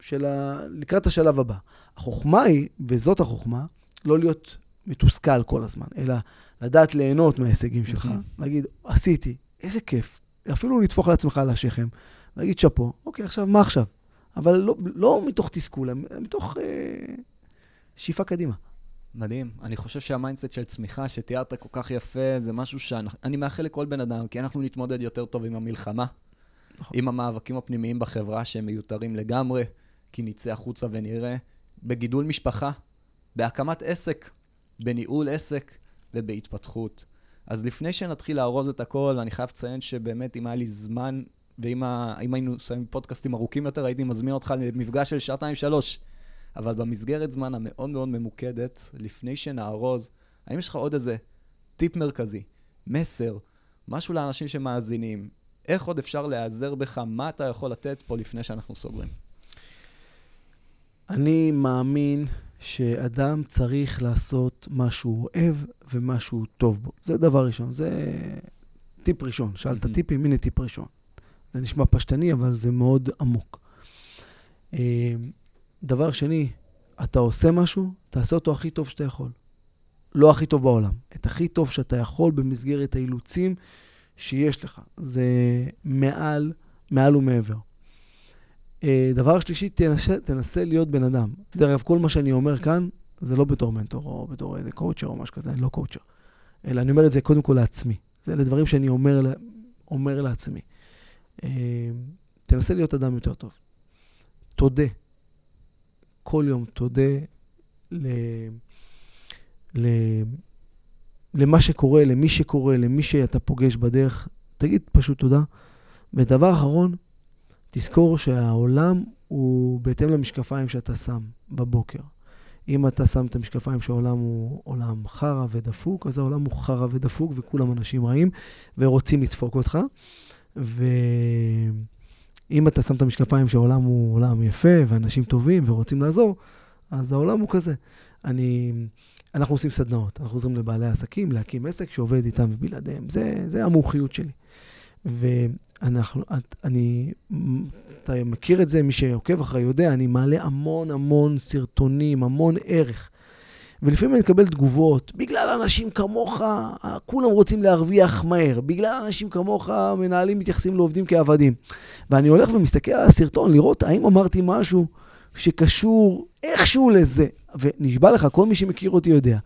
Speaker 2: של ה... לקראת השלב הבא. החוכמה היא, וזאת החוכמה, לא להיות מתוסכל כל הזמן, אלא לדעת ליהנות מההישגים שלך, להגיד, עשיתי, איזה כיף. אפילו לטפוח לעצמך על השכם, להגיד שאפו, אוקיי, עכשיו, מה עכשיו? אבל לא, לא מתוך תסכול, מתוך אה, שאיפה קדימה.
Speaker 1: מדהים. אני חושב שה mindset של צמיחה שתיארת כל כך יפה, זה משהו שאני מאחל לכל בן אדם, כי אנחנו נתמודד יותר טוב עם המלחמה, נכון. עם המאבקים הפנימיים בחברה שהם מיותרים לגמרי, כי נצא החוצה ונראה, בגידול משפחה, בהקמת עסק, בניהול עסק ובהתפתחות. אז לפני שנתחיל לארוז את הכל, ואני חייב לציין שבאמת אם היה לי זמן, ואם ה... היינו שמים פודקאסטים ארוכים יותר, הייתי מזמין אותך למפגש של שעתיים-שלוש. אבל במסגרת זמן המאוד מאוד ממוקדת, לפני שנארוז, האם יש לך עוד איזה טיפ מרכזי, מסר, משהו לאנשים שמאזינים? איך עוד אפשר להיעזר בך? מה אתה יכול לתת פה לפני שאנחנו סוגרים?
Speaker 2: אני מאמין שאדם צריך לעשות מה שהוא אוהב ומה שהוא טוב בו. זה דבר ראשון, זה טיפ ראשון. שאלת mm-hmm. טיפים, הנה טיפ ראשון. זה נשמע פשטני, אבל זה מאוד עמוק. דבר שני, אתה עושה משהו, תעשה אותו הכי טוב שאתה יכול. לא הכי טוב בעולם, את הכי טוב שאתה יכול במסגרת האילוצים שיש לך. זה מעל, מעל ומעבר. אה, דבר שלישי, תנסה, תנסה להיות בן אדם. דרך אגב, כל מה שאני אומר כאן, זה לא בתור מנטור או בתור איזה קואוצ'ר או משהו כזה, אני לא קואוצ'ר. אלא אני אומר את זה קודם כל לעצמי. זה לדברים שאני אומר, אומר לעצמי. אה, תנסה להיות אדם יותר טוב. תודה. כל יום תודה ל... ל... למה שקורה, למי שקורה, למי שאתה פוגש בדרך. תגיד פשוט תודה. ודבר אחרון, תזכור שהעולם הוא בהתאם למשקפיים שאתה שם בבוקר. אם אתה שם את המשקפיים שהעולם הוא עולם חרא ודפוק, אז העולם הוא חרא ודפוק וכולם אנשים רעים ורוצים לדפוק אותך. ואם אתה שם את המשקפיים שהעולם הוא עולם יפה ואנשים טובים ורוצים לעזור, אז העולם הוא כזה. אני, אנחנו עושים סדנאות, אנחנו עוזרים לבעלי עסקים להקים עסק שעובד איתם ובלעדיהם. זה, זה המומחיות שלי. ואנחנו, אני, אתה מכיר את זה, מי שעוקב אחרי יודע, אני מעלה המון המון סרטונים, המון ערך. ולפעמים אני מקבל תגובות, בגלל אנשים כמוך, כולם רוצים להרוויח מהר, בגלל אנשים כמוך, מנהלים מתייחסים לעובדים כעבדים. ואני הולך ומסתכל על הסרטון, לראות האם אמרתי משהו שקשור איכשהו לזה. ונשבע לך, כל מי שמכיר אותי יודע.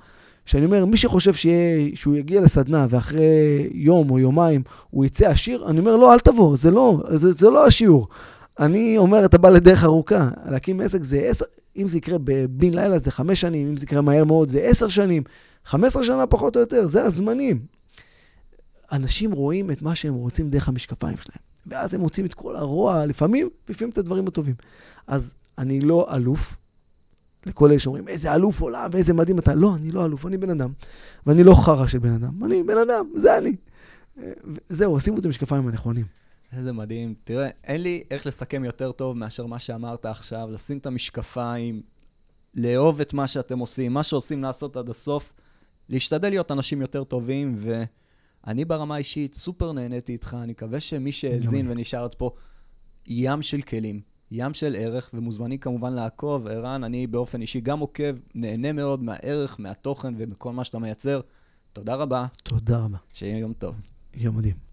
Speaker 2: שאני אומר, מי שחושב שיה, שהוא יגיע לסדנה ואחרי יום או יומיים הוא יצא עשיר, אני אומר, לא, אל תבוא, זה לא, זה, זה לא השיעור. אני אומר, אתה בא לדרך ארוכה. להקים עסק זה עשר, אם זה יקרה בן לילה זה חמש שנים, אם זה יקרה מהר מאוד זה עשר שנים, חמש עשרה שנה פחות או יותר, זה הזמנים. אנשים רואים את מה שהם רוצים דרך המשקפיים שלהם, ואז הם מוצאים את כל הרוע, לפעמים, לפעמים את הדברים הטובים. אז אני לא אלוף, לכל אלה שאומרים, איזה אלוף עולם ואיזה מדהים אתה. לא, אני לא אלוף, אני בן אדם. ואני לא חרא של בן אדם, אני בן אדם, זה אני. זהו, שימו את המשקפיים הנכונים.
Speaker 1: איזה מדהים. תראה, אין לי איך לסכם יותר טוב מאשר מה שאמרת עכשיו, לשים את המשקפיים, לאהוב את מה שאתם עושים, מה שעושים לעשות עד הסוף, להשתדל להיות אנשים יותר טובים, ואני ברמה האישית סופר נהניתי איתך, אני מקווה שמי שהאזין ונשאר עד פה, ים של כלים. ים של ערך, ומוזמנים כמובן לעקוב. ערן, אני באופן אישי גם עוקב, נהנה מאוד מהערך, מהתוכן ומכל מה שאתה מייצר. תודה רבה.
Speaker 2: תודה רבה.
Speaker 1: שיהיה יום טוב.
Speaker 2: יום מדהים.